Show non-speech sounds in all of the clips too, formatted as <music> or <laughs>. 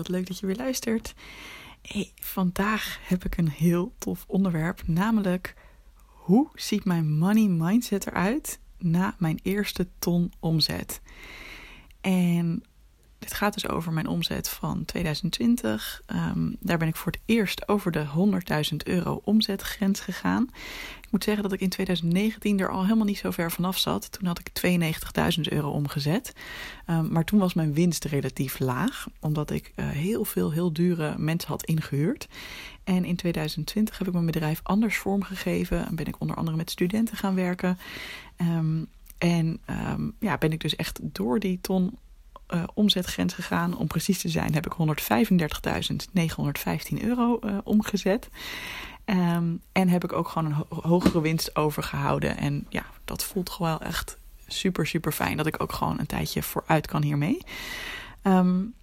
Wat leuk dat je weer luistert. Vandaag heb ik een heel tof onderwerp, namelijk hoe ziet mijn money mindset eruit na mijn eerste ton omzet? En dit gaat dus over mijn omzet van 2020. Ehm, daar ben ik voor het eerst over de 100.000 euro omzetgrens gegaan. Ik moet zeggen dat ik in 2019 er al helemaal niet zo ver vanaf zat. Toen had ik 92.000 euro omgezet. Um, maar toen was mijn winst relatief laag, omdat ik uh, heel veel heel dure mensen had ingehuurd. En in 2020 heb ik mijn bedrijf anders vormgegeven en ben ik onder andere met studenten gaan werken. Um, en ja, ben ik dus echt door die ton uh, omzetgrens gegaan. Om precies te zijn heb ik 135.915 euro uh, omgezet. Um, en heb ik ook gewoon een ho hogere winst overgehouden. En ja, dat voelt gewoon echt super, super fijn. Dat ik ook gewoon een tijdje vooruit kan hiermee. Um,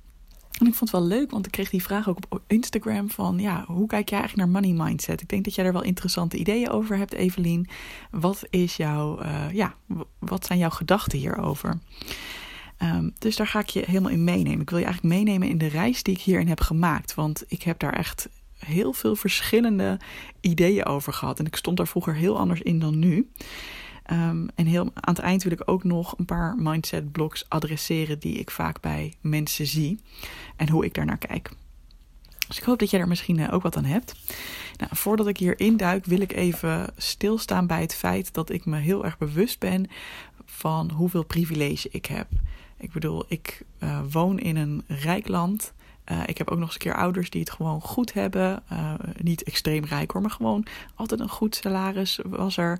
en ik vond het wel leuk, want ik kreeg die vraag ook op Instagram van... ja, hoe kijk jij eigenlijk naar money mindset? Ik denk dat jij er wel interessante ideeën over hebt, Evelien. Wat is jouw, uh, ja, wat zijn jouw gedachten hierover? Um, dus daar ga ik je helemaal in meenemen. Ik wil je eigenlijk meenemen in de reis die ik hierin heb gemaakt. Want ik heb daar echt heel veel verschillende ideeën over gehad. En ik stond daar vroeger heel anders in dan nu. Um, en heel, aan het eind wil ik ook nog een paar mindset blogs adresseren die ik vaak bij mensen zie. En hoe ik daarnaar kijk. Dus ik hoop dat jij er misschien eh, ook wat aan hebt. Nou, voordat ik hier induik, wil ik even stilstaan bij het feit dat ik me heel erg bewust ben van hoeveel privilege ik heb. Ik bedoel, ik uh, woon in een rijk land. Uh, ik heb ook nog eens een keer ouders die het gewoon goed hebben. Uh, niet extreem rijk hoor, maar gewoon altijd een goed salaris was er.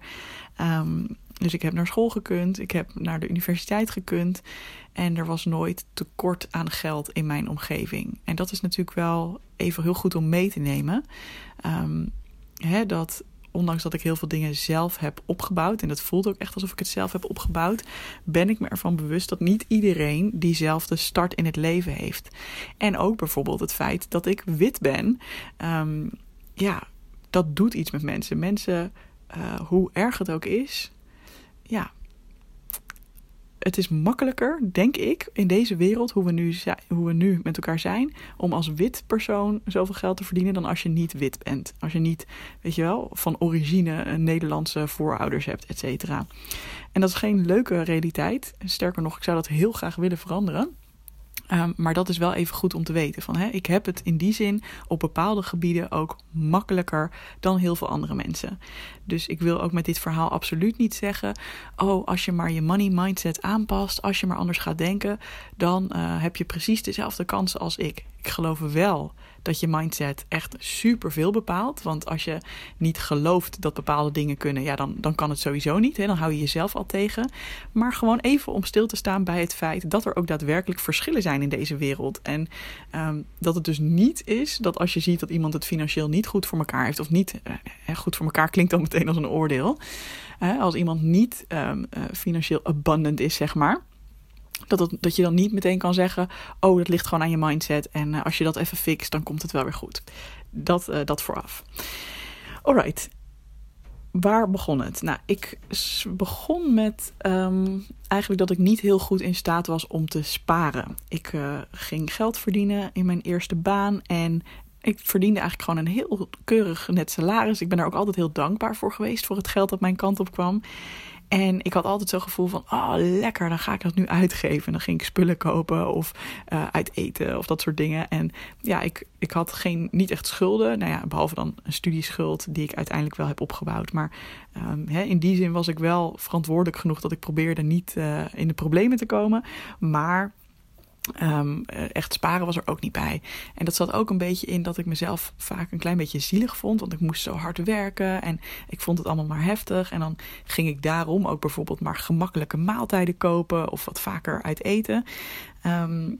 Um, dus ik heb naar school gekund, ik heb naar de universiteit gekund. En er was nooit tekort aan geld in mijn omgeving. En dat is natuurlijk wel even heel goed om mee te nemen. Um, hè, dat ondanks dat ik heel veel dingen zelf heb opgebouwd, en dat voelt ook echt alsof ik het zelf heb opgebouwd, ben ik me ervan bewust dat niet iedereen diezelfde start in het leven heeft. En ook bijvoorbeeld het feit dat ik wit ben. Um, ja, dat doet iets met mensen. Mensen, uh, hoe erg het ook is, ja, het is makkelijker, denk ik, in deze wereld, hoe we, nu hoe we nu met elkaar zijn, om als wit persoon zoveel geld te verdienen dan als je niet wit bent. Als je niet, weet je wel, van origine een Nederlandse voorouders hebt, et cetera. En dat is geen leuke realiteit. Sterker nog, ik zou dat heel graag willen veranderen. Um, maar dat is wel even goed om te weten. Van, hè, ik heb het in die zin op bepaalde gebieden ook makkelijker dan heel veel andere mensen. Dus ik wil ook met dit verhaal absoluut niet zeggen: Oh, als je maar je money mindset aanpast, als je maar anders gaat denken, dan uh, heb je precies dezelfde kansen als ik. Ik geloof wel dat je mindset echt super veel bepaalt. Want als je niet gelooft dat bepaalde dingen kunnen, ja, dan, dan kan het sowieso niet. Hè? Dan hou je jezelf al tegen. Maar gewoon even om stil te staan bij het feit dat er ook daadwerkelijk verschillen zijn in deze wereld. En um, dat het dus niet is dat als je ziet dat iemand het financieel niet goed voor elkaar heeft, of niet uh, goed voor elkaar klinkt dan meteen als een oordeel. Als iemand niet um, uh, financieel abundant is, zeg maar dat, dat je dan niet meteen kan zeggen: Oh, dat ligt gewoon aan je mindset. En uh, als je dat even fixt, dan komt het wel weer goed. Dat, uh, dat vooraf. Alright. Waar begon het? Nou, ik begon met um, eigenlijk dat ik niet heel goed in staat was om te sparen. Ik uh, ging geld verdienen in mijn eerste baan en ik verdiende eigenlijk gewoon een heel keurig net salaris. Ik ben daar ook altijd heel dankbaar voor geweest voor het geld dat mijn kant op kwam. En ik had altijd zo'n gevoel van, oh lekker, dan ga ik dat nu uitgeven. dan ging ik spullen kopen of uh, uit eten of dat soort dingen. En ja, ik, ik had geen, niet echt schulden. Nou ja, behalve dan een studieschuld die ik uiteindelijk wel heb opgebouwd. Maar um, hè, in die zin was ik wel verantwoordelijk genoeg dat ik probeerde niet uh, in de problemen te komen. Maar Um, echt sparen was er ook niet bij. En dat zat ook een beetje in dat ik mezelf vaak een klein beetje zielig vond. Want ik moest zo hard werken en ik vond het allemaal maar heftig. En dan ging ik daarom ook bijvoorbeeld maar gemakkelijke maaltijden kopen of wat vaker uit eten. Um,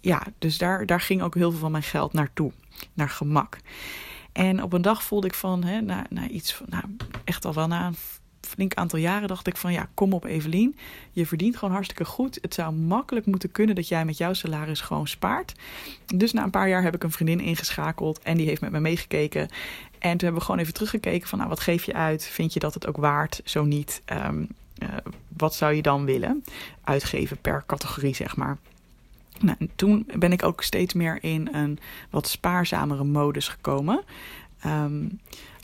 ja, dus daar, daar ging ook heel veel van mijn geld naartoe, naar gemak. En op een dag voelde ik van, hè, na, na iets nou, echt al wel na flink aantal jaren dacht ik van ja, kom op Evelien. Je verdient gewoon hartstikke goed. Het zou makkelijk moeten kunnen dat jij met jouw salaris gewoon spaart. Dus na een paar jaar heb ik een vriendin ingeschakeld en die heeft met me meegekeken. En toen hebben we gewoon even teruggekeken van nou, wat geef je uit? Vind je dat het ook waard? Zo niet, um, uh, wat zou je dan willen uitgeven per categorie, zeg maar. Nou, toen ben ik ook steeds meer in een wat spaarzamere modus gekomen. Um,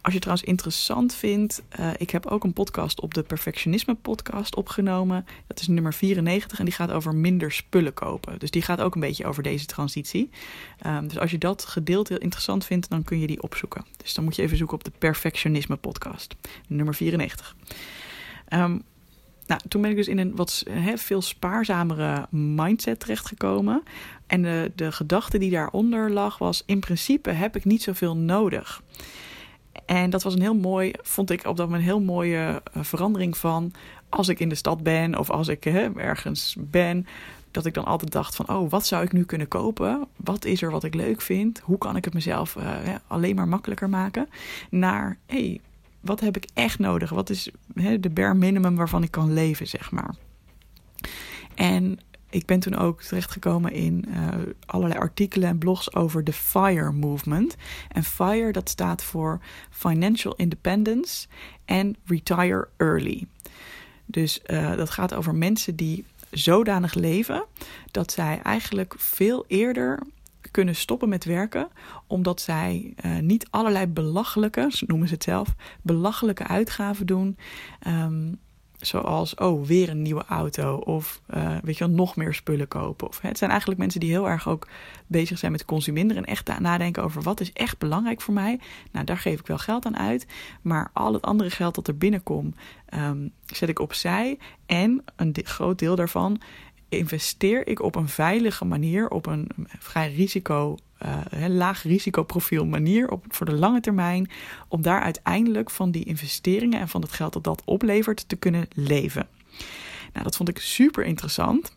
als je het trouwens interessant vindt, uh, ik heb ook een podcast op de Perfectionisme podcast opgenomen. Dat is nummer 94 en die gaat over minder spullen kopen. Dus die gaat ook een beetje over deze transitie. Um, dus als je dat gedeelte interessant vindt, dan kun je die opzoeken. Dus dan moet je even zoeken op de Perfectionisme podcast, nummer 94. Um, nou, toen ben ik dus in een wat veel spaarzamere mindset terechtgekomen. En de, de gedachte die daaronder lag was: in principe heb ik niet zoveel nodig. En dat was een heel mooi, vond ik op dat moment een heel mooie eh, verandering van als ik in de stad ben of als ik hè, ergens ben. Dat ik dan altijd dacht van, oh, wat zou ik nu kunnen kopen? Wat is er wat ik leuk vind? Hoe kan ik het mezelf uh, alleen maar makkelijker maken? Naar, hey, wat heb ik echt nodig? Wat is hè, de bare minimum waarvan ik kan leven, zeg maar? En ik ben toen ook terechtgekomen in uh, allerlei artikelen en blogs over de FIRE movement. En FIRE dat staat voor Financial Independence en Retire Early. Dus uh, dat gaat over mensen die zodanig leven dat zij eigenlijk veel eerder kunnen stoppen met werken, omdat zij uh, niet allerlei belachelijke, noemen ze het zelf, belachelijke uitgaven doen. Um, Zoals, oh, weer een nieuwe auto. Of uh, weet je wel, nog meer spullen kopen. Of, hè, het zijn eigenlijk mensen die heel erg ook bezig zijn met consumeren. En echt nadenken over wat is echt belangrijk voor mij. Nou, daar geef ik wel geld aan uit. Maar al het andere geld dat er binnenkomt, um, zet ik opzij. En een groot deel daarvan investeer ik op een veilige manier, op een vrij risico, uh, laag risicoprofiel manier op, voor de lange termijn, om daar uiteindelijk van die investeringen en van het geld dat dat oplevert te kunnen leven. Nou, dat vond ik super interessant.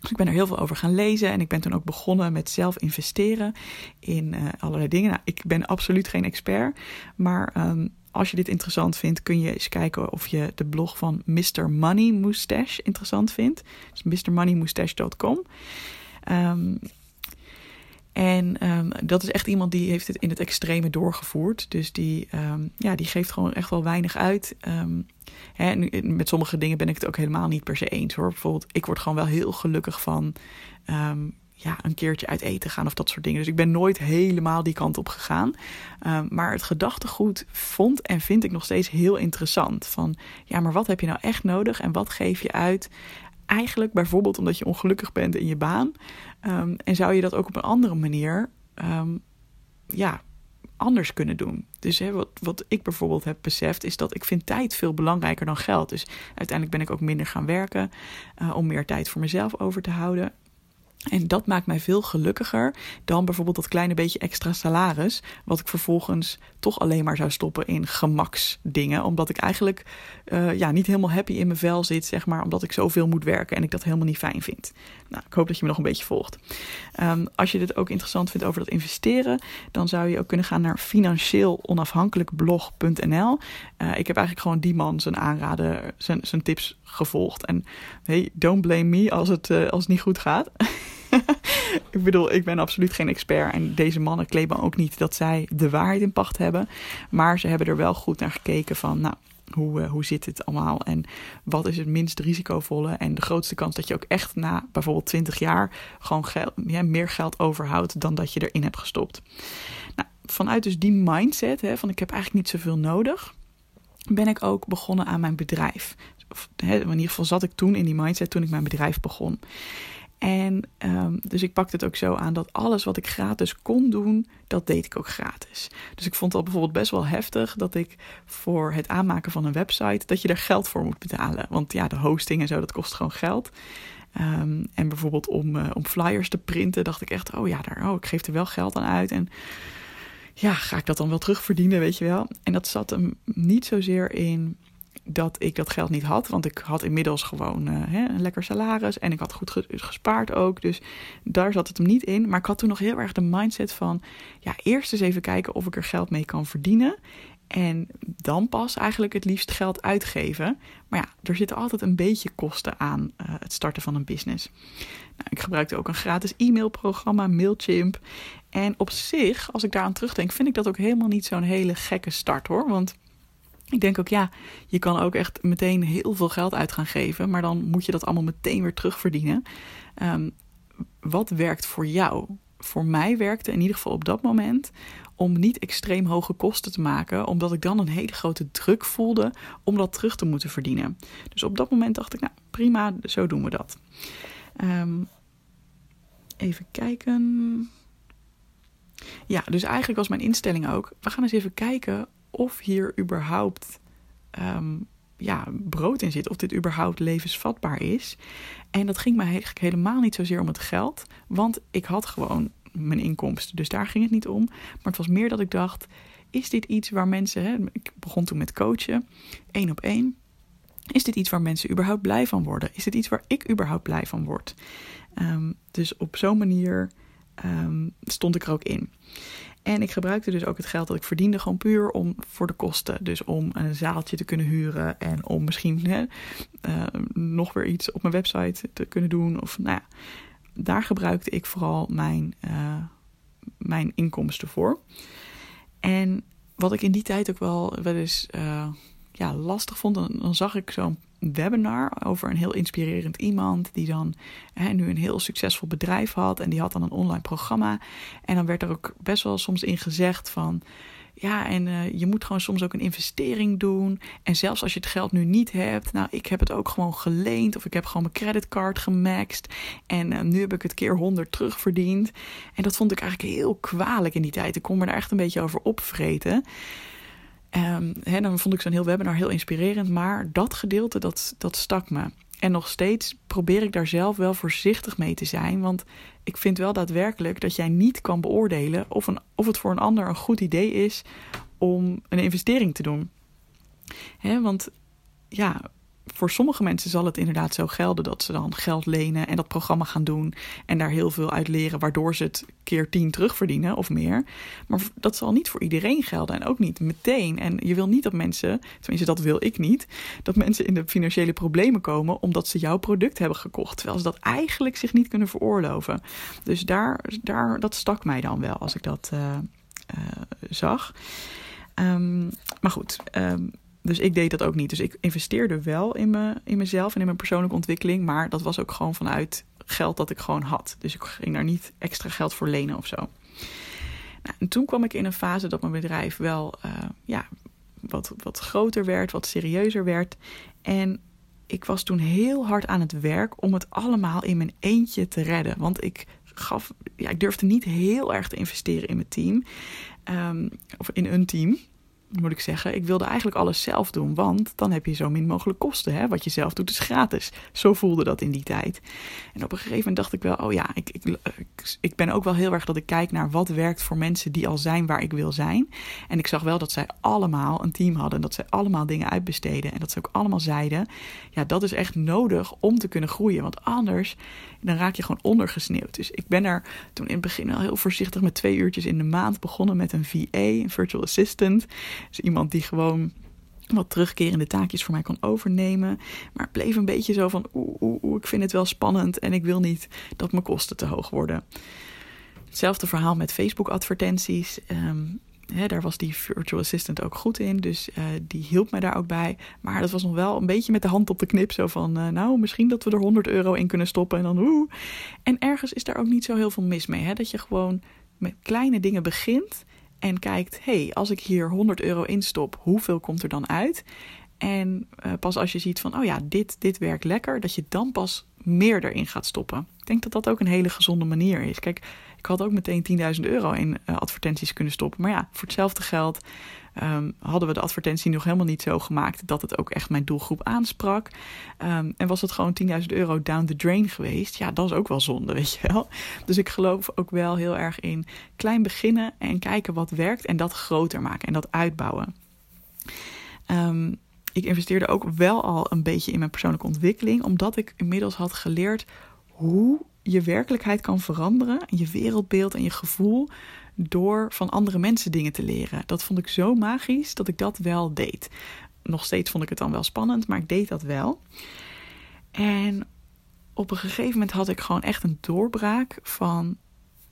Dus ik ben er heel veel over gaan lezen en ik ben toen ook begonnen met zelf investeren in uh, allerlei dingen. Nou, ik ben absoluut geen expert, maar um, als je dit interessant vindt, kun je eens kijken of je de blog van Mr. Money Moustache interessant vindt. Dus mrmoneymoustache.com. Um, en um, dat is echt iemand die heeft het in het extreme doorgevoerd. Dus die, um, ja, die geeft gewoon echt wel weinig uit. Um, hè, nu, met sommige dingen ben ik het ook helemaal niet per se eens hoor. Bijvoorbeeld, ik word gewoon wel heel gelukkig van ja, een keertje uit eten gaan of dat soort dingen. Dus ik ben nooit helemaal die kant op gegaan. Maar het gedachtegoed vond en vind ik nog steeds heel interessant. Van ja, maar wat heb je nou echt nodig en wat geef je uit? Eigenlijk bijvoorbeeld omdat je ongelukkig bent in je baan. Um, en zou je dat ook op een andere manier um, ja, anders kunnen doen. Dus wat, wat ik bijvoorbeeld heb beseft, is dat ik vind tijd veel belangrijker dan geld. Dus uiteindelijk ben ik ook minder gaan werken uh, om meer tijd voor mezelf over te houden. En dat maakt mij veel gelukkiger dan bijvoorbeeld dat kleine beetje extra salaris, wat ik vervolgens toch alleen maar zou stoppen in gemaksdingen, omdat ik eigenlijk uh, ja, niet helemaal happy in mijn vel zit, zeg maar, omdat ik zoveel moet werken en ik dat helemaal niet fijn vind. Nou, ik hoop dat je me nog een beetje volgt. Um, als je dit ook interessant vindt over dat investeren, dan zou je ook kunnen gaan naar financieel-onafhankelijkblog.nl. Uh, ik heb eigenlijk gewoon die man zijn aanraden, zijn, zijn tips gevolgd. En hey, don't blame me als het, uh, als het niet goed gaat. <laughs> <laughs> ik bedoel, ik ben absoluut geen expert. En deze mannen claimen ook niet dat zij de waarheid in pacht hebben. Maar ze hebben er wel goed naar gekeken van, nou, hoe, uh, hoe zit het allemaal en wat is het minst risicovolle en de grootste kans dat je ook echt na bijvoorbeeld 20 jaar gewoon geld, ja, meer geld overhoudt dan dat je erin hebt gestopt. Nou, vanuit dus die mindset hè, van ik heb eigenlijk niet zoveel nodig, ben ik ook begonnen aan mijn bedrijf. Of, in ieder geval zat ik toen in die mindset toen ik mijn bedrijf begon. En um, dus ik pakte het ook zo aan dat alles wat ik gratis kon doen, dat deed ik ook gratis. Dus ik vond dat bijvoorbeeld best wel heftig dat ik voor het aanmaken van een website, dat je daar geld voor moet betalen. Want ja, de hosting en zo, dat kost gewoon geld. Um, en bijvoorbeeld om, uh, om flyers te printen, dacht ik echt, oh ja, daar, oh, ik geef er wel geld aan uit. En ja, ga ik dat dan wel terugverdienen, weet je wel? En dat zat hem niet zozeer in dat ik dat geld niet had. Want ik had inmiddels gewoon uh, hè, een lekker salaris. En ik had goed gespaard ook. Dus daar zat het hem niet in. Maar ik had toen nog heel erg de mindset van... Ja, eerst eens even kijken of ik er geld mee kan verdienen. En dan pas eigenlijk het liefst geld uitgeven. Maar ja, er zitten altijd een beetje kosten aan uh, het starten van een business. Nou, ik gebruikte ook een gratis e-mailprogramma, Mailchimp. En op zich, als ik daaraan terugdenk, vind ik dat ook helemaal niet zo'n hele gekke start hoor. Want ik denk ook, ja, je kan ook echt meteen heel veel geld uit gaan geven, maar dan moet je dat allemaal meteen weer terugverdienen. Um, wat werkt voor jou? Voor mij werkte in ieder geval op dat moment om niet extreem hoge kosten te maken, omdat ik dan een hele grote druk voelde om dat terug te moeten verdienen. Dus op dat moment dacht ik, nou prima, zo doen we dat. Um, even kijken. Ja, dus eigenlijk was mijn instelling ook: we gaan eens even kijken of hier überhaupt um, ja, brood in zit, of dit überhaupt levensvatbaar is. En dat ging mij eigenlijk helemaal niet zozeer om het geld, want ik had gewoon mijn inkomsten, dus daar ging het niet om. Maar het was meer dat ik dacht: is dit iets waar mensen, hè, ik begon toen met coachen, één op één. Is dit iets waar mensen überhaupt blij van worden? Is dit iets waar ik überhaupt blij van word? Um, dus op zo'n manier um, stond ik er ook in. En ik gebruikte dus ook het geld dat ik verdiende gewoon puur om voor de kosten. Dus om een zaaltje te kunnen huren en om misschien hè, uh, nog weer iets op mijn website te kunnen doen. Of nou ja, daar gebruikte ik vooral mijn, uh, mijn inkomsten voor. En wat ik in die tijd ook wel wel eens uh, ja, lastig vond, dan, dan zag ik zo'n webinar over een heel inspirerend iemand die dan hè, nu een heel succesvol bedrijf had en die had dan een online programma. En dan werd er ook best wel soms in gezegd van ja, en uh, je moet gewoon soms ook een investering doen. En zelfs als je het geld nu niet hebt, nou, ik heb het ook gewoon geleend of ik heb gewoon mijn creditcard gemaxt en uh, nu heb ik het keer 100 terugverdiend. En dat vond ik eigenlijk heel kwalijk in die tijd. Ik kon me daar echt een beetje over opvreten. Um, dan vond ik zo'n heel webinar heel inspirerend, maar dat gedeelte, dat, dat stak me. En nog steeds probeer ik daar zelf wel voorzichtig mee te zijn. Want ik vind wel daadwerkelijk dat jij niet kan beoordelen of, een, of het voor een ander een goed idee is om een investering te doen. He, want ja, voor sommige mensen zal het inderdaad zo gelden dat ze dan geld lenen en dat programma gaan doen en daar heel veel uit leren, waardoor ze het keer tien terugverdienen of meer. Maar dat zal niet voor iedereen gelden en ook niet meteen. En je wil niet dat mensen, tenminste dat wil ik niet, dat mensen in de financiële problemen komen omdat ze jouw product hebben gekocht, terwijl ze dat eigenlijk zich niet kunnen veroorloven. Dus daar, daar dat stak mij dan wel als ik dat uh, uh, zag. Um, maar goed. Um, dus ik deed dat ook niet. Dus ik investeerde wel in, me, in mezelf en in mijn persoonlijke ontwikkeling. Maar dat was ook gewoon vanuit geld dat ik gewoon had. Dus ik ging daar niet extra geld voor lenen of zo. Nou, en toen kwam ik in een fase dat mijn bedrijf wel uh, ja, wat, wat groter werd, wat serieuzer werd. En ik was toen heel hard aan het werk om het allemaal in mijn eentje te redden. Want ik gaf, ja, ik durfde niet heel erg te investeren in mijn team. Um, of in een team moet ik zeggen, ik wilde eigenlijk alles zelf doen, want dan heb je zo min mogelijk kosten. Hè? Wat je zelf doet is gratis. Zo voelde dat in die tijd. En op een gegeven moment dacht ik wel, oh ja, ik, ik, ik ben ook wel heel erg dat ik kijk naar wat werkt voor mensen die al zijn waar ik wil zijn. En ik zag wel dat zij allemaal een team hadden, dat zij allemaal dingen uitbesteden en dat ze ook allemaal zeiden, ja, dat is echt nodig om te kunnen groeien, want anders dan raak je gewoon ondergesneeuwd. Dus ik ben er toen in het begin al heel voorzichtig met twee uurtjes in de maand begonnen met een VA, een virtual assistant. Dus iemand die gewoon wat terugkerende taakjes voor mij kon overnemen. Maar bleef een beetje zo van, oeh, oeh, ik vind het wel spannend en ik wil niet dat mijn kosten te hoog worden. Hetzelfde verhaal met Facebook-advertenties. Um, daar was die virtual assistant ook goed in, dus uh, die hielp mij daar ook bij. Maar dat was nog wel een beetje met de hand op de knip, zo van, uh, nou, misschien dat we er 100 euro in kunnen stoppen en dan oeh. En ergens is daar ook niet zo heel veel mis mee, hè? dat je gewoon met kleine dingen begint En kijkt, hey, als ik hier 100 euro instop, hoeveel komt er dan uit? En uh, pas als je ziet van, oh ja, dit, dit werkt lekker, dat je dan pas meer erin gaat stoppen. Ik denk dat dat ook een hele gezonde manier is. Kijk, ik had ook meteen 10.000 euro in uh, advertenties kunnen stoppen. Maar ja, voor hetzelfde geld um, hadden we de advertentie nog helemaal niet zo gemaakt dat het ook echt mijn doelgroep aansprak. Um, en was het gewoon 10.000 euro down the drain geweest? Ja, dat is ook wel zonde, <laughs> weet je wel. Dus ik geloof ook wel heel erg in klein beginnen en kijken wat werkt en dat groter maken en dat uitbouwen. Um, ik investeerde ook wel al een beetje in mijn persoonlijke ontwikkeling, omdat ik inmiddels had geleerd hoe je werkelijkheid kan veranderen, je wereldbeeld en je gevoel door van andere mensen dingen te leren. Dat vond ik zo magisch dat ik dat wel deed. Nog steeds vond ik het dan wel spannend, maar ik deed dat wel. En op een gegeven moment had ik gewoon echt een doorbraak van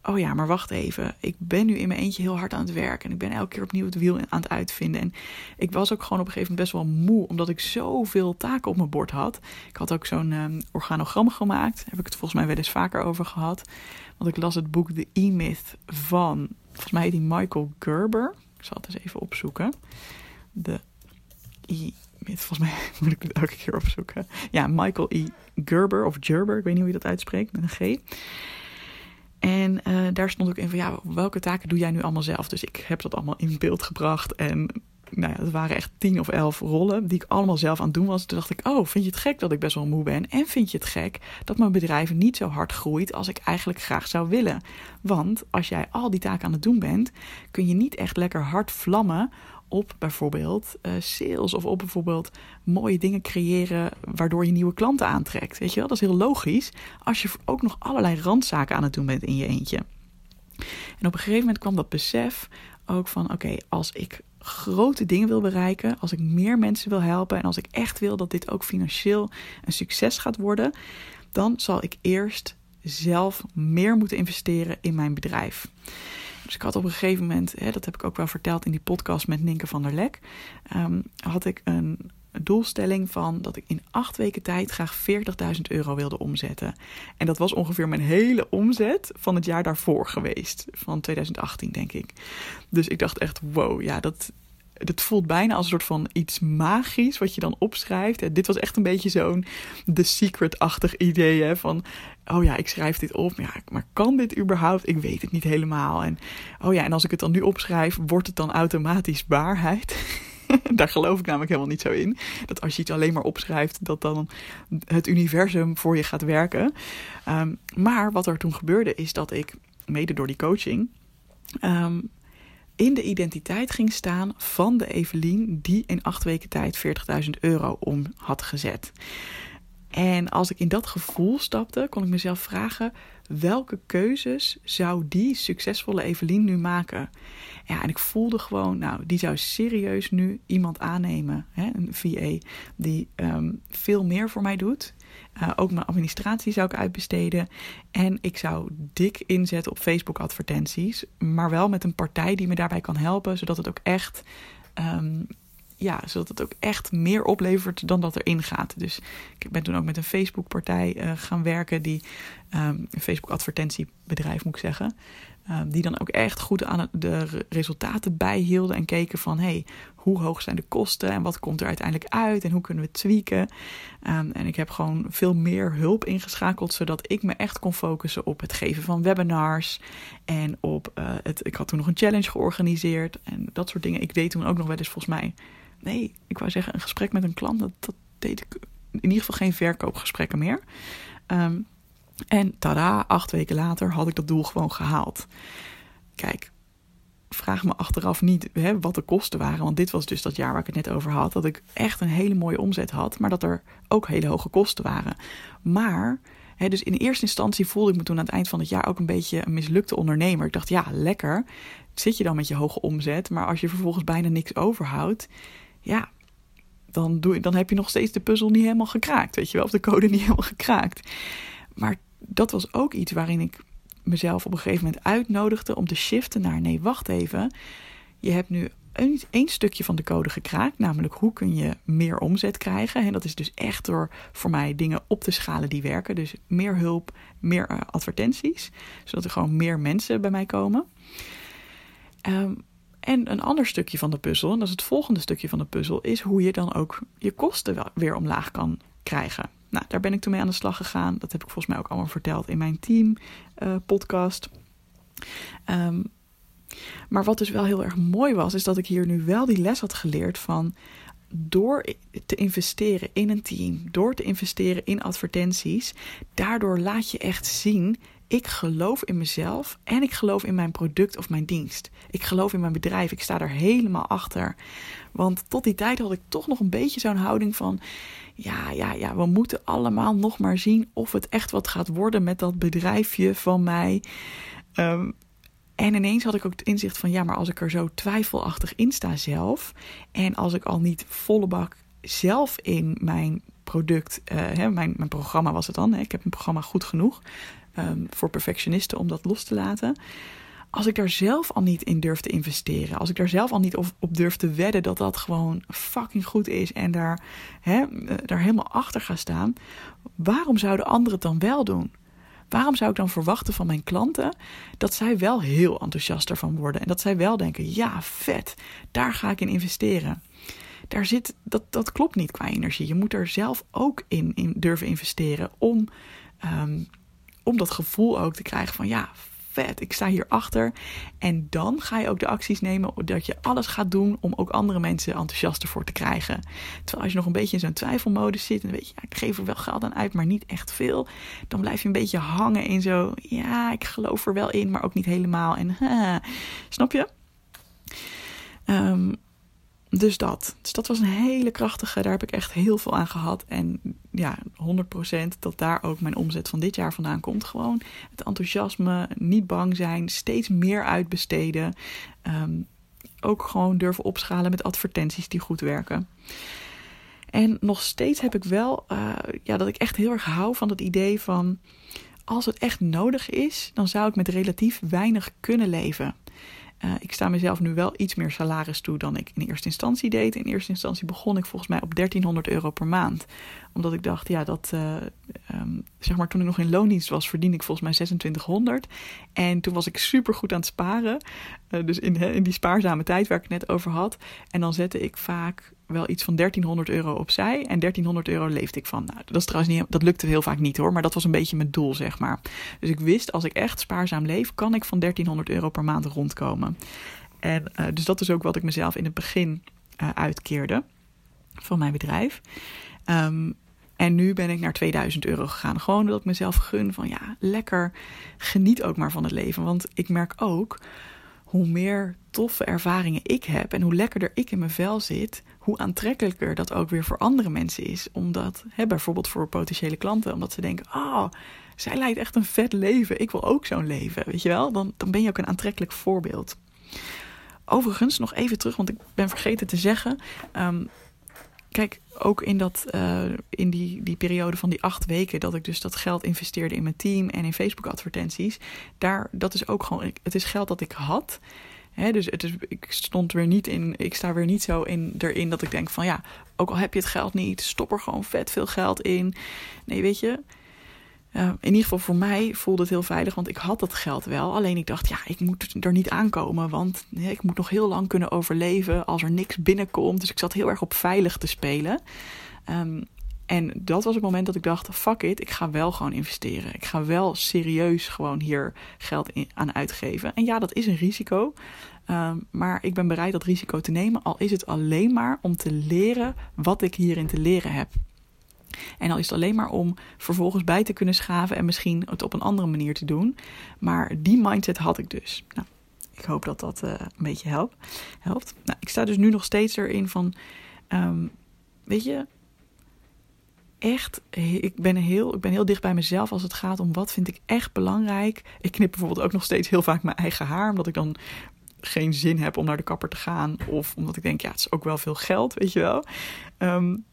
oh ja, maar wacht even. Ik ben nu in mijn eentje heel hard aan het werk. En ik ben elke keer opnieuw het wiel aan het uitvinden. En ik was ook gewoon op een gegeven moment best wel moe. Omdat ik zoveel taken op mijn bord had. Ik had ook zo'n um, organogram gemaakt. Daar heb ik het volgens mij wel eens vaker over gehad. Want ik las het boek The E-Myth van, volgens mij die Michael Gerber. Ik zal het eens even opzoeken. De E-Myth, volgens mij <laughs> moet ik het elke keer opzoeken. Ja, Michael E. Gerber of Gerber, ik weet niet hoe je dat uitspreekt, met een G. En uh, daar stond ook in van ja, welke taken doe jij nu allemaal zelf? Dus ik heb dat allemaal in beeld gebracht. En nou ja, het waren echt tien of elf rollen die ik allemaal zelf aan het doen was. Toen dacht ik, oh, vind je het gek dat ik best wel moe ben? En vind je het gek dat mijn bedrijf niet zo hard groeit als ik eigenlijk graag zou willen? Want als jij al die taken aan het doen bent, kun je niet echt lekker hard vlammen op bijvoorbeeld uh, sales of op bijvoorbeeld mooie dingen creëren waardoor je nieuwe klanten aantrekt. Weet je wel, dat is heel logisch als je ook nog allerlei randzaken aan het doen bent in je eentje. En op een gegeven moment kwam dat besef ook van: oké, als ik grote dingen wil bereiken, als ik meer mensen wil helpen en als ik echt wil dat dit ook financieel een succes gaat worden, dan zal ik eerst zelf meer moeten investeren in mijn bedrijf. Dus ik had op een gegeven moment, hè, dat heb ik ook wel verteld in die podcast met Ninke van der Lek, um, had ik een doelstelling van dat ik in acht weken tijd graag 40.000 euro wilde omzetten. En dat was ongeveer mijn hele omzet van het jaar daarvoor geweest, van 2018 denk ik. Dus ik dacht echt, wow, ja, dat, het voelt bijna als een soort van iets magisch wat je dan opschrijft. En dit was echt een beetje zo'n The Secret-achtig idee. Hè? Van, oh ja, ik schrijf dit op. Maar, ja, kan dit überhaupt? Ik weet het niet helemaal. En oh ja, en als ik het dan nu opschrijf, wordt het dan automatisch waarheid? <laughs> Daar geloof ik namelijk helemaal niet zo in. Dat als je iets alleen maar opschrijft, dat dan het universum voor je gaat werken. Ehm, maar wat er toen gebeurde, is dat ik, mede door die coaching, ehm, in de identiteit ging staan van de Evelien die in acht weken tijd 40.000 euro om had gezet. En als ik in dat gevoel stapte, kon ik mezelf vragen: welke keuzes zou die succesvolle Evelien nu maken? Ja, en ik voelde gewoon, nou, die zou serieus nu iemand aannemen, hè, een VA, die um, veel meer voor mij doet. Uh, ook mijn administratie zou ik uitbesteden. En ik zou dik inzetten op Facebook advertenties. Maar wel met een partij die me daarbij kan helpen. Zodat het ook echt. Um, ja, zodat het ook echt meer oplevert dan dat erin gaat. Dus ik ben toen ook met een Facebook-partij uh, gaan werken, die um, een Facebook-advertentiebedrijf moet ik zeggen. Ehm, die dan ook echt goed aan de resultaten bijhielden en keken van hey, hoe hoog zijn de kosten en wat komt er uiteindelijk uit en hoe kunnen we tweaken. Um, en ik heb gewoon veel meer hulp ingeschakeld, zodat ik me echt kon focussen op het geven van webinars en op uh, het. Ik had toen nog een challenge georganiseerd en dat soort dingen. Ik deed toen ook nog wel eens volgens mij. Nee, ik wou zeggen een gesprek met een klant. Dat, dat deed ik in ieder geval geen verkoopgesprekken meer. Um, en tada, acht weken later had ik dat doel gewoon gehaald. Kijk, vraag me achteraf niet hè, wat de kosten waren. Want dit was dus dat jaar waar ik het net over had. Dat ik echt een hele mooie omzet had. Maar dat er ook hele hoge kosten waren. Maar, dus in eerste instantie voelde ik me toen aan het eind van het jaar ook een beetje een mislukte ondernemer. Ik dacht, ja, lekker. Zit je dan met je hoge omzet. Maar als je vervolgens bijna niks overhoudt. Ja, dan, doe, dan heb je nog steeds de puzzel niet helemaal gekraakt. Weet je wel, of de code niet <laughs> helemaal gekraakt. Maar dat was ook iets waarin ik mezelf op een gegeven moment uitnodigde om te shiften naar nee, wacht even. Je hebt nu een, één stukje van de code gekraakt, namelijk hoe kun je meer omzet krijgen. En dat is dus echt door voor mij dingen op te schalen die werken. Dus meer hulp, meer eh, advertenties, zodat er gewoon meer mensen bij mij komen. Um, En een ander stukje van de puzzel, en dat is het volgende stukje van de puzzel, is hoe je dan ook je kosten weer omlaag kan krijgen. Nou, daar ben ik toen mee aan de slag gegaan. Dat heb ik volgens mij ook allemaal verteld in mijn team uh, podcast. Um, maar wat dus wel heel erg mooi was, is dat ik hier nu wel die les had geleerd van door te investeren in een team, door te investeren in advertenties, daardoor laat je echt zien: ik geloof in mezelf en ik geloof in mijn product of mijn dienst. Ik geloof in mijn bedrijf, ik sta er helemaal achter. Want tot die tijd had ik toch nog een beetje zo'n houding van: ja, ja, ja, we moeten allemaal nog maar zien of het echt wat gaat worden met dat bedrijfje van mij. Um, en ineens had ik ook het inzicht van ja, maar als ik er zo twijfelachtig in sta zelf. En als ik al niet volle bak zelf in mijn product, uh, hè, mijn, mijn programma was het dan. Hè, ik heb een programma goed genoeg um, voor perfectionisten om dat los te laten. Als ik daar zelf al niet in durf te investeren, als ik daar zelf al niet op, op durf te wedden dat dat gewoon fucking goed is en daar, eh, daar helemaal achter ga staan, waarom zouden anderen het dan wel doen? Waarom zou ik dan verwachten van mijn klanten dat zij wel heel enthousiast ervan worden en dat zij wel denken: ja, vet, daar ga ik in investeren? Daar zit, dat, dat klopt niet qua energie. Je moet er zelf ook in, in durven investeren om, um, om dat gevoel ook te krijgen van ja, vet, ik sta hierachter. En dan ga je ook de acties nemen dat je alles gaat doen om ook andere mensen enthousiaster voor te krijgen. Terwijl als je nog een beetje in zo'n twijfelmodus zit en weet je, ja, ik geef er wel geld aan uit, maar niet echt veel. Dan blijf je een beetje hangen in zo, ja, ik geloof er wel in, maar ook niet helemaal. En <laughs> snap je? Um, dus dat. Dus dat was een hele krachtige. Daar heb ik echt heel veel aan gehad. En ja, 100% dat daar ook mijn omzet van dit jaar vandaan komt. Gewoon het enthousiasme, niet bang zijn, steeds meer uitbesteden. Um, ook gewoon durven opschalen met advertenties die goed werken. En nog steeds heb ik wel uh, ja, dat ik echt heel erg hou van het idee van. Als het echt nodig is, dan zou ik met relatief weinig kunnen leven. Uh, ik sta mezelf nu wel iets meer salaris toe dan ik in eerste instantie deed. In eerste instantie begon ik volgens mij op 1300 euro per maand. Omdat ik dacht, ja, dat, uh, um, zeg maar, toen ik nog in loondienst was, verdiende ik volgens mij 2600. En toen was ik super goed aan het sparen. Uh, dus in, in die spaarzame tijd waar ik het net over had. En dan zette ik vaak wel iets van 1300 euro opzij. En 1300 euro leefde ik van. Nou, dat is trouwens niet, dat lukte heel vaak niet hoor. Maar dat was een beetje mijn doel, zeg maar. Dus ik wist, als ik echt spaarzaam leef, kan ik van 1300 euro per maand rondkomen. En uh, dus dat is ook wat ik mezelf in het begin uitkeerde van mijn bedrijf. Um, en nu ben ik naar 2000 euro gegaan. Gewoon dat ik mezelf gun van ja, lekker geniet ook maar van het leven. Want ik merk ook hoe meer toffe ervaringen ik heb en hoe lekkerder ik in mijn vel zit, hoe aantrekkelijker dat ook weer voor andere mensen is. Omdat, hè, bijvoorbeeld voor potentiële klanten, omdat ze denken: oh, zij leidt echt een vet leven, ik wil ook zo'n leven. Weet je wel, dan, dan ben je ook een aantrekkelijk voorbeeld. Overigens, nog even terug, want ik ben vergeten te zeggen. Um, kijk, ook in, dat, uh, in die, die periode van die acht weken dat ik dus dat geld investeerde in mijn team en in Facebook advertenties, daar, dat is ook gewoon, het is geld dat ik had. He, dus het is, ik stond weer niet in, ik sta weer niet zo in, erin dat ik denk van ja, ook al heb je het geld niet, stop er gewoon vet veel geld in. Nee, weet je, in ieder geval voor mij voelde het heel veilig, want ik had dat geld wel. Alleen ik dacht, ja, ik moet er niet aankomen, want ik moet nog heel lang kunnen overleven als er niks binnenkomt. Dus ik zat heel erg op veilig te spelen. Um, en dat was het moment dat ik dacht: fuck it, ik ga wel gewoon investeren. Ik ga wel serieus gewoon hier geld aan uitgeven. En ja, dat is een risico. Um, maar ik ben bereid dat risico te nemen, al is het alleen maar om te leren wat ik hierin te leren heb. En al is het alleen maar om vervolgens bij te kunnen schaven en misschien het op een andere manier te doen. Maar die mindset had ik dus. Nou, ik hoop dat dat uh, een beetje helpt. Nou, ik sta dus nu nog steeds erin van. Um, weet je, echt, ik ben, heel, ik ben heel dicht bij mezelf als het gaat om wat vind ik echt belangrijk. Ik knip bijvoorbeeld ook nog steeds heel vaak mijn eigen haar, omdat ik dan geen zin heb om naar de kapper te gaan. Of omdat ik denk, ja, het is ook wel veel geld, weet je wel. Um,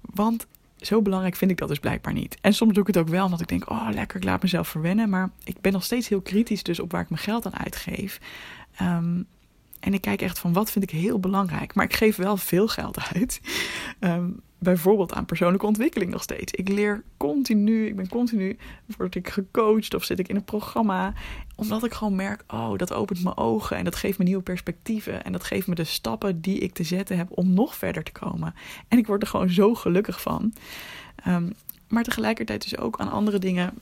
want zo belangrijk vind ik dat dus blijkbaar niet. En soms doe ik het ook wel, omdat ik denk, oh lekker, ik laat mezelf verwennen. Maar ik ben nog steeds heel kritisch dus op waar ik mijn geld aan uitgeef. Um, en ik kijk echt van wat vind ik heel belangrijk. Maar ik geef wel veel geld uit. Um, bijvoorbeeld aan persoonlijke ontwikkeling nog steeds. Ik leer continu, ik ben continu, word ik gecoacht of zit ik in een programma. Omdat ik gewoon merk, oh, dat opent mijn ogen en dat geeft me nieuwe perspectieven. En dat geeft me de stappen die ik te zetten heb om nog verder te komen. En ik word er gewoon zo gelukkig van. Um, maar tegelijkertijd dus ook aan andere dingen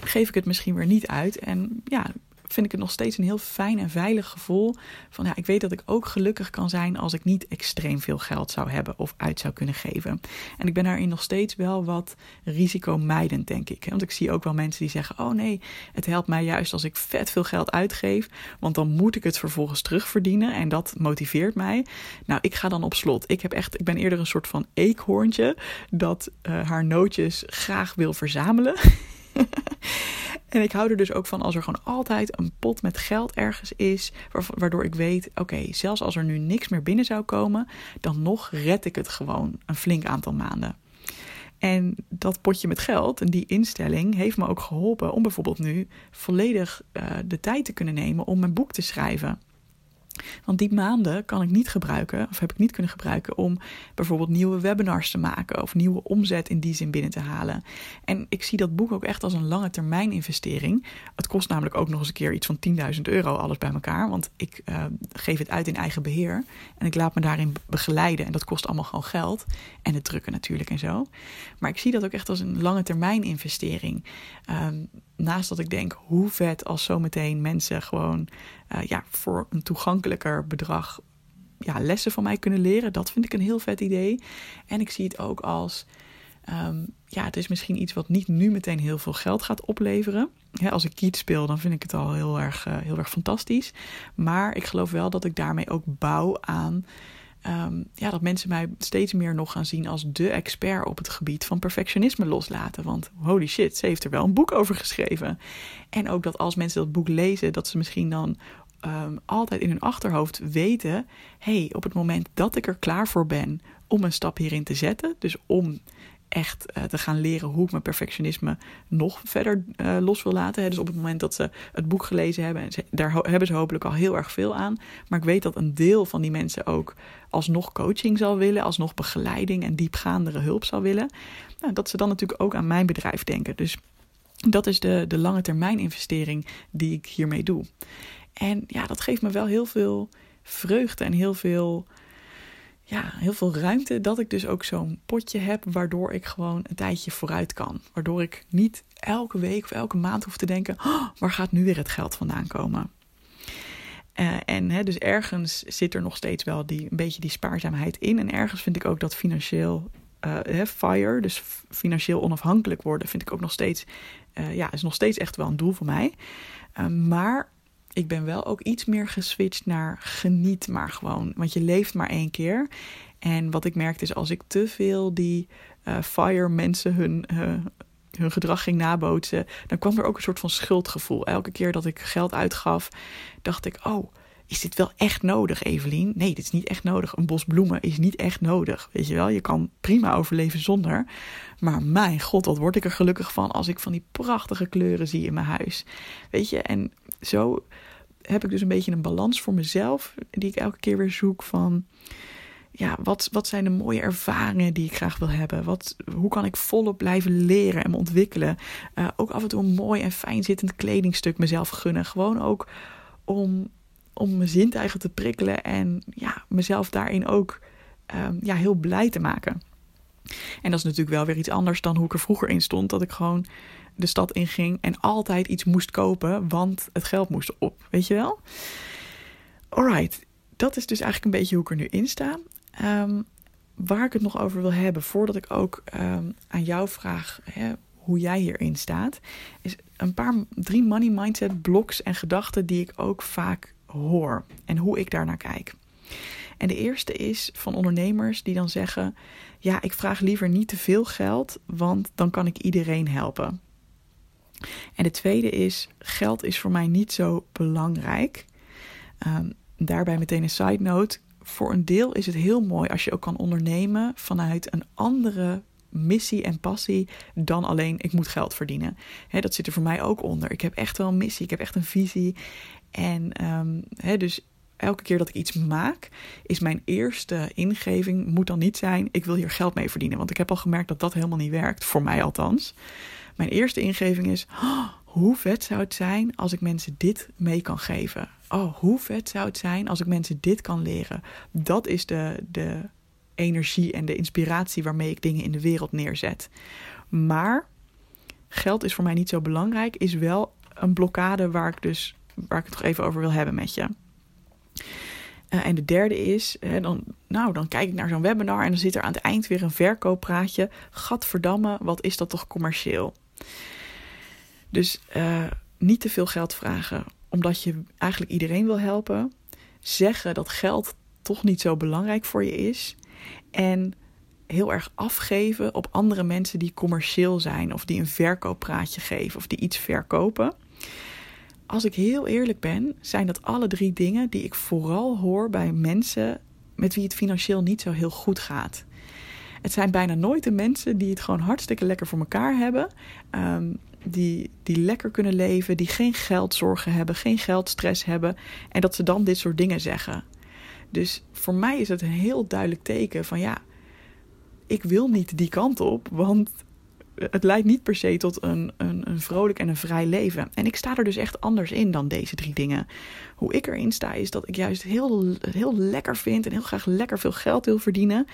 geef ik het misschien weer niet uit. En ja, vind ik het nog steeds een heel fijn en veilig gevoel. Van ja, ik weet dat ik ook gelukkig kan zijn als ik niet extreem veel geld zou hebben of uit zou kunnen geven. En ik ben daarin nog steeds wel wat risicomijdend, denk ik. Want ik zie ook wel mensen die zeggen: Oh nee, het helpt mij juist als ik vet veel geld uitgeef. Want dan moet ik het vervolgens terugverdienen. En dat motiveert mij. Nou, ik ga dan op slot. Ik, heb echt, ik ben eerder een soort van eekhoorntje dat uh, haar nootjes graag wil verzamelen. <laughs> <laughs> En ik hou er dus ook van als er gewoon altijd een pot met geld ergens is, waardoor ik weet: oké, zelfs als er nu niks meer binnen zou komen, dan nog red ik het gewoon een flink aantal maanden. En dat potje met geld en die instelling heeft me ook geholpen om bijvoorbeeld nu volledig uh, de tijd te kunnen nemen om mijn boek te schrijven. Want die maanden kan ik niet gebruiken, of heb ik niet kunnen gebruiken, om bijvoorbeeld nieuwe webinars te maken of nieuwe omzet in die zin binnen te halen. En ik zie dat boek ook echt als een lange termijn investering. Het kost namelijk ook nog eens een keer iets van 10.000 euro, alles bij elkaar. Want ik uh, geef het uit in eigen beheer en ik laat me daarin begeleiden. En dat kost allemaal gewoon geld. En het drukken natuurlijk en zo. Maar ik zie dat ook echt als een lange termijn investering. Um, naast dat ik denk, hoe vet als zometeen mensen gewoon uh, ja, voor een toegankelijker bedrag ja, lessen van mij kunnen leren. Dat vind ik een heel vet idee. En ik zie het ook als, um, ja, het is misschien iets wat niet nu meteen heel veel geld gaat opleveren. als ik kiet speel, dan vind ik het al heel erg, uh, heel erg fantastisch. Maar ik geloof wel dat ik daarmee ook bouw aan um, ja, dat mensen mij steeds meer nog gaan zien als de expert op het gebied van perfectionisme loslaten. Want holy shit, ze heeft er wel een boek over geschreven. En ook dat als mensen dat boek lezen, dat ze misschien dan um, altijd in hun achterhoofd weten: hey, op het moment dat ik er klaar voor ben om een stap hierin te zetten, dus om echt uh, te gaan leren hoe ik mijn perfectionisme nog verder uh, los wil laten. Dus op het moment dat ze het boek gelezen hebben, en daar hebben ze hopelijk al heel erg veel aan. Maar ik weet dat een deel van die mensen ook alsnog coaching zal willen, alsnog begeleiding en diepgaandere hulp zal willen. Nou, dat ze dan natuurlijk ook aan mijn bedrijf denken. Dus dat is de, de lange termijn investering die ik hiermee doe. En ja, dat geeft me wel heel veel vreugde en heel veel ja, heel veel ruimte. Dat ik dus ook zo'n potje heb, waardoor ik gewoon een tijdje vooruit kan. Waardoor ik niet elke week of elke maand hoef te denken: oh, waar gaat nu weer het geld vandaan komen? Uh, en hè, dus ergens zit er nog steeds wel die, een beetje die spaarzaamheid in. En ergens vind ik ook dat financieel uh, fire, dus financieel onafhankelijk worden, vind ik ook nog steeds, uh, ja, is nog steeds echt wel een doel voor mij. maar ik ben wel ook iets meer geswitcht naar geniet maar gewoon. Want je leeft maar één keer. En wat ik merkte is als ik te veel die uh, fire mensen hun, uh, hun gedrag ging nabootsen, dan kwam er ook een soort van schuldgevoel. Elke keer dat ik geld uitgaf, dacht ik: Oh, is dit wel echt nodig, Evelien? Nee, dit is niet echt nodig. Een bos bloemen is niet echt nodig. Weet je wel, je kan prima overleven zonder. Maar mijn god, wat word ik er gelukkig van als ik van die prachtige kleuren zie in mijn huis. Weet je, en zo heb ik dus een beetje een balans voor mezelf, die ik elke keer weer zoek van. Ja, wat, wat zijn de mooie ervaringen die ik graag wil hebben? Wat, hoe kan ik volop blijven leren en me ontwikkelen? Uh, ook af en toe een mooi en fijn zittend kledingstuk mezelf gunnen. Gewoon ook om, om mijn zintuigen te prikkelen en ja, mezelf daarin ook um, ja, heel blij te maken. En dat is natuurlijk wel weer iets anders dan hoe ik er vroeger in stond. Dat ik gewoon de stad inging en altijd iets moest kopen, want het geld moest op. Weet je wel? Alright, dat is dus eigenlijk een beetje hoe ik er nu in sta. Um, waar ik het nog over wil hebben, voordat ik ook um, aan jou vraag hè, hoe jij hierin staat, is een paar, drie money mindset bloks en gedachten die ik ook vaak hoor en hoe ik daarnaar kijk. En de eerste is van ondernemers die dan zeggen: Ja, ik vraag liever niet te veel geld, want dan kan ik iedereen helpen. En de tweede is: geld is voor mij niet zo belangrijk. Um, daarbij meteen een side note. Voor een deel is het heel mooi als je ook kan ondernemen vanuit een andere missie en passie dan alleen ik moet geld verdienen. dat zit er voor mij ook onder. Ik heb echt wel een missie, ik heb echt een visie. En um, dus elke keer dat ik iets maak, is mijn eerste ingeving moet dan niet zijn: ik wil hier geld mee verdienen. Want ik heb al gemerkt dat dat helemaal niet werkt, voor mij althans. Mijn eerste ingeving is: oh, hoe vet zou het zijn als ik mensen dit mee kan geven? Oh, hoe vet zou het zijn als ik mensen dit kan leren? Dat is de, de energie en de inspiratie waarmee ik dingen in de wereld neerzet. Maar geld is voor mij niet zo belangrijk, is wel een blokkade waar ik dus waar ik het toch even over wil hebben met je. Uh, en de derde is, dan, nou, dan kijk ik naar zo'n webinar en dan zit er aan het eind weer een verkooppraatje. Gadverdamme, wat is dat toch commercieel? Dus uh, niet te veel geld vragen, omdat je eigenlijk iedereen wil helpen. Zeggen dat geld toch niet zo belangrijk voor je is. En heel erg afgeven op andere mensen die commercieel zijn, of die een verkooppraatje geven, of die iets verkopen als ik heel eerlijk ben, zijn dat alle drie dingen die ik vooral hoor bij mensen met wie het financieel niet zo heel goed gaat. Het zijn bijna nooit de mensen die het gewoon hartstikke lekker voor elkaar hebben. Um, die, die lekker kunnen leven, die geen geldzorgen hebben, geen geldstress hebben. En dat ze dan dit soort dingen zeggen. Dus voor mij is het een heel duidelijk teken van ja, ik wil niet die kant op. Want het leidt niet per se tot een, een, een vrolijk en een vrij leven. En ik sta er dus echt anders in dan deze drie dingen. Hoe ik erin sta is dat ik juist heel, heel lekker vind en heel graag lekker veel geld wil verdienen.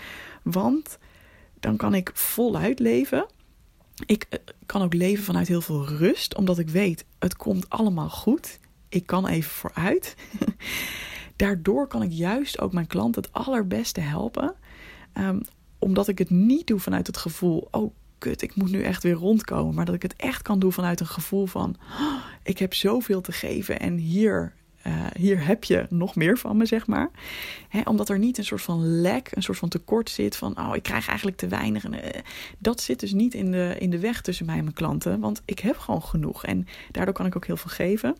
Want dan kan ik voluit leven. Ik eh, kan ook leven vanuit heel veel rust, omdat ik weet het komt allemaal goed. Ik kan even vooruit. <laughs> Daardoor kan ik juist ook mijn klant het allerbeste helpen. Um, omdat ik het niet doe vanuit het gevoel: oh ik moet nu echt weer rondkomen. Maar dat ik het echt kan doen vanuit een gevoel van, oh, ik heb zoveel te geven en hier, uh, hier heb je nog meer van me, zeg maar. Hè, omdat er niet een soort van lek, een soort van tekort zit van, oh, ik krijg eigenlijk te weinig. En, uh, dat zit dus niet in de, in de weg tussen mij en mijn klanten, want ik heb gewoon genoeg. En daardoor kan ik ook heel veel geven.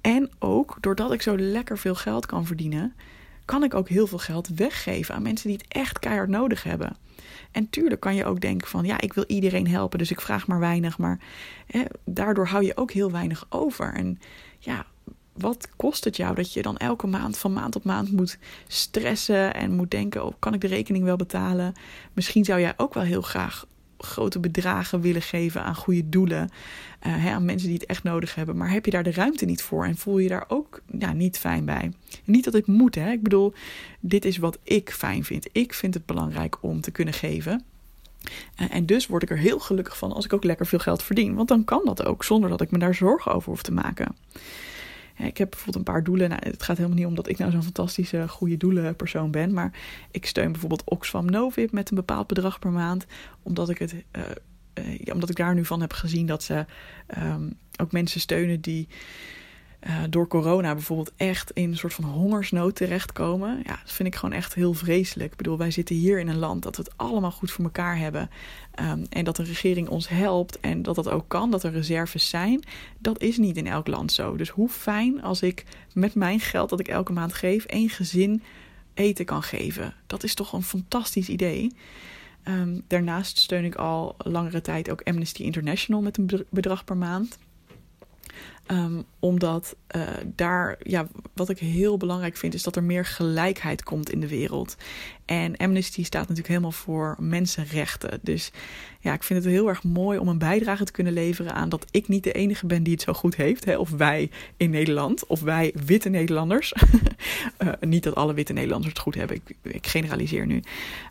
En ook doordat ik zo lekker veel geld kan verdienen, kan ik ook heel veel geld weggeven aan mensen die het echt keihard nodig hebben. En tuurlijk kan je ook denken van ja, ik wil iedereen helpen, dus ik vraag maar weinig. Maar hè, daardoor hou je ook heel weinig over. En ja, wat kost het jou dat je dan elke maand van maand op maand moet stressen en moet denken: oh, kan ik de rekening wel betalen? Misschien zou jij ook wel heel graag grote bedragen willen geven aan goede doelen. Uh, hè, aan mensen die het echt nodig hebben. Maar heb je daar de ruimte niet voor en voel je daar ook ja, niet fijn bij? Niet dat het moet, hè. Ik bedoel, dit is wat ik fijn vind. Ik vind het belangrijk om te kunnen geven. Uh, en dus word ik er heel gelukkig van als ik ook lekker veel geld verdien. Want dan kan dat ook zonder dat ik me daar zorgen over hoef te maken. Ik heb bijvoorbeeld een paar doelen. Nou, het gaat helemaal niet om dat ik nou zo'n fantastische goede doelenpersoon ben. Maar ik steun bijvoorbeeld Oxfam Novib met een bepaald bedrag per maand. Omdat ik, het, uh, uh, omdat ik daar nu van heb gezien dat ze um, ook mensen steunen die uh, door corona bijvoorbeeld echt in een soort van hongersnood terechtkomen. Ja, dat vind ik gewoon echt heel vreselijk. Ik bedoel, wij zitten hier in een land dat we het allemaal goed voor elkaar hebben. Um, en dat de regering ons helpt en dat dat ook kan, dat er reserves zijn. Dat is niet in elk land zo. Dus hoe fijn als ik met mijn geld dat ik elke maand geef, één gezin eten kan geven. Dat is toch een fantastisch idee. Um, daarnaast steun ik al langere tijd ook Amnesty International met een bedrag per maand. Um, omdat uh, daar, ja, wat ik heel belangrijk vind, is dat er meer gelijkheid komt in de wereld. En Amnesty staat natuurlijk helemaal voor mensenrechten. Dus ja, ik vind het heel erg mooi om een bijdrage te kunnen leveren aan dat ik niet de enige ben die het zo goed heeft. Hè? Of wij in Nederland, of wij witte Nederlanders. uh, <laughs> niet dat alle witte Nederlanders het goed hebben, ik, ik generaliseer nu.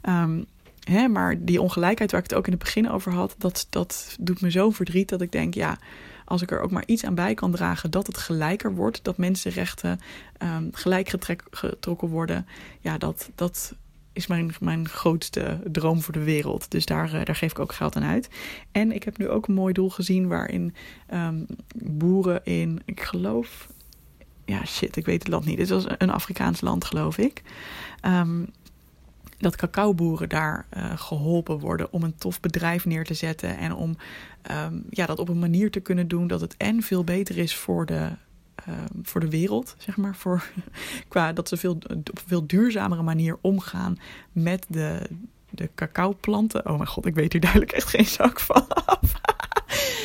Um, hè, maar die ongelijkheid waar ik het ook in het begin over had, dat, dat doet me zo verdriet dat ik denk, ja als ik er ook maar iets aan bij kan dragen dat het gelijker wordt, dat mensenrechten um, gelijk getrokken worden, ja, dat, dat is mijn, mijn grootste droom voor de wereld. Dus daar, uh, daar geef ik ook geld aan uit. En ik heb nu ook een mooi doel gezien waarin um, boeren in, ik geloof, ja shit, ik weet het land niet. Het was een Afrikaans land, geloof ik. Um, dat cacaoboeren daar uh, geholpen worden om een tof bedrijf neer te zetten. En om um, ja, dat op een manier te kunnen doen dat het en veel beter is voor de, um, voor de wereld, zeg maar. Voor, <laughs> qua dat ze veel, op veel duurzamere manier omgaan met de, de cacaoplanten. Oh mijn god, ik weet hier duidelijk echt geen zak van af. <laughs>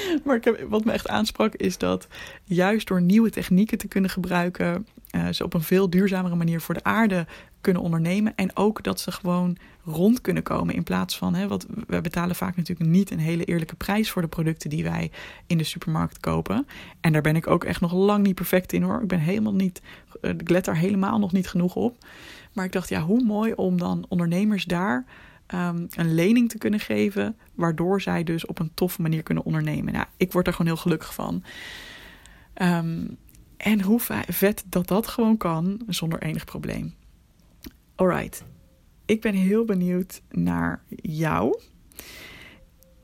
<laughs> maar wat me echt aansprak is dat juist door nieuwe technieken te kunnen gebruiken, uh, ze op een veel duurzamere manier voor de aarde kunnen ondernemen. En ook dat ze gewoon rond kunnen komen. In plaats van, hè, wat we betalen vaak natuurlijk niet een hele eerlijke prijs voor de producten die wij in de supermarkt kopen. En daar ben ik ook echt nog lang niet perfect in hoor. Ik ben helemaal niet, uh, ik let daar helemaal nog niet genoeg op. Maar ik dacht, ja, hoe mooi om dan ondernemers daar um, een lening te kunnen geven. Waardoor zij dus op een toffe manier kunnen ondernemen. Nou, ik word er gewoon heel gelukkig van. Um, en hoe vet dat dat gewoon kan zonder enig probleem. Alright, ik ben heel benieuwd naar jou.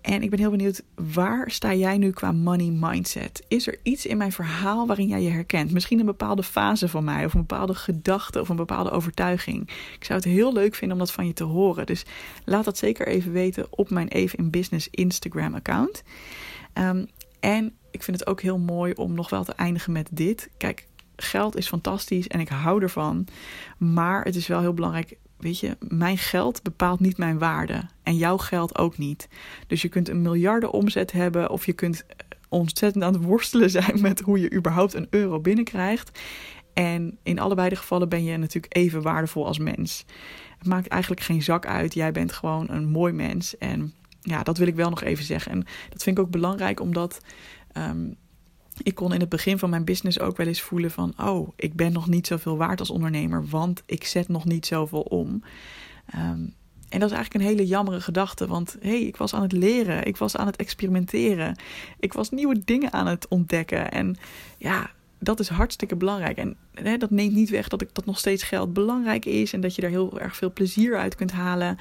En ik ben heel benieuwd, waar sta jij nu qua money mindset? Is er iets in mijn verhaal waarin jij je herkent? Misschien een bepaalde fase van mij, of een bepaalde gedachte, of een bepaalde overtuiging. Ik zou het heel leuk vinden om dat van je te horen. Dus laat dat zeker even weten op mijn Even in Business Instagram account. Um, en ik vind het ook heel mooi om nog wel te eindigen met dit. Kijk, geld is fantastisch en ik hou ervan. Maar het is wel heel belangrijk. Weet je, mijn geld bepaalt niet mijn waarde. En jouw geld ook niet. Dus je kunt een miljarden omzet hebben. Of je kunt eh, ontzettend aan het worstelen zijn met hoe je überhaupt een euro binnenkrijgt. En in allebei de gevallen ben je natuurlijk even waardevol als mens. Het maakt eigenlijk geen zak uit. Jij bent gewoon een mooi mens. En ja, dat wil ik wel nog even zeggen. En dat vind ik ook belangrijk omdat Ehm, ik kon in het begin van mijn business ook wel eens voelen van... oh, ik ben nog niet zoveel waard als ondernemer, want ik zet nog niet zoveel om. Um, en dat is eigenlijk een hele jammere gedachte, want hé, hey, ik was aan het leren, ik was aan het experimenteren, ik was nieuwe dingen aan het ontdekken. En ja, dat is hartstikke belangrijk. En hè, dat neemt niet weg dat, ik, dat nog steeds geld belangrijk is. En dat je daar heel erg veel plezier uit kunt halen.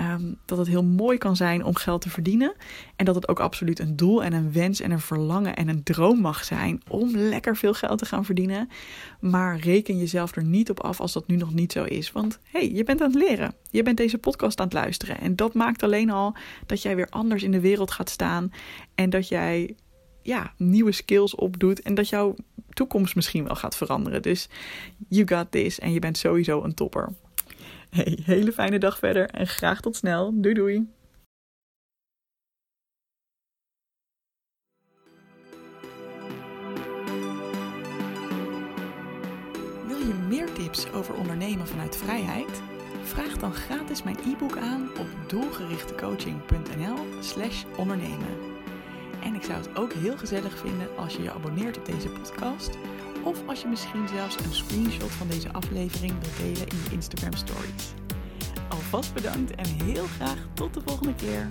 Um, dat het heel mooi kan zijn om geld te verdienen. En dat het ook absoluut een doel en een wens en een verlangen en een droom mag zijn om lekker veel geld te gaan verdienen. Maar reken jezelf er niet op af als dat nu nog niet zo is. Want hey, je bent aan het leren. Je bent deze podcast aan het luisteren. En dat maakt alleen al dat jij weer anders in de wereld gaat staan. En dat jij ja, nieuwe skills opdoet en dat jouw toekomst misschien wel gaat veranderen. Dus you got this en je bent sowieso een topper. Hele fijne dag verder en graag tot snel. Doei doei. Wil je meer tips over ondernemen vanuit vrijheid? Vraag dan gratis mijn e-book aan op doelgerichtecoaching.nl/slash ondernemen. En ik zou het ook heel gezellig vinden als je je abonneert op deze podcast. Of als je misschien zelfs een screenshot van deze aflevering wilt delen in je Instagram stories. Alvast bedankt en heel graag tot de volgende keer.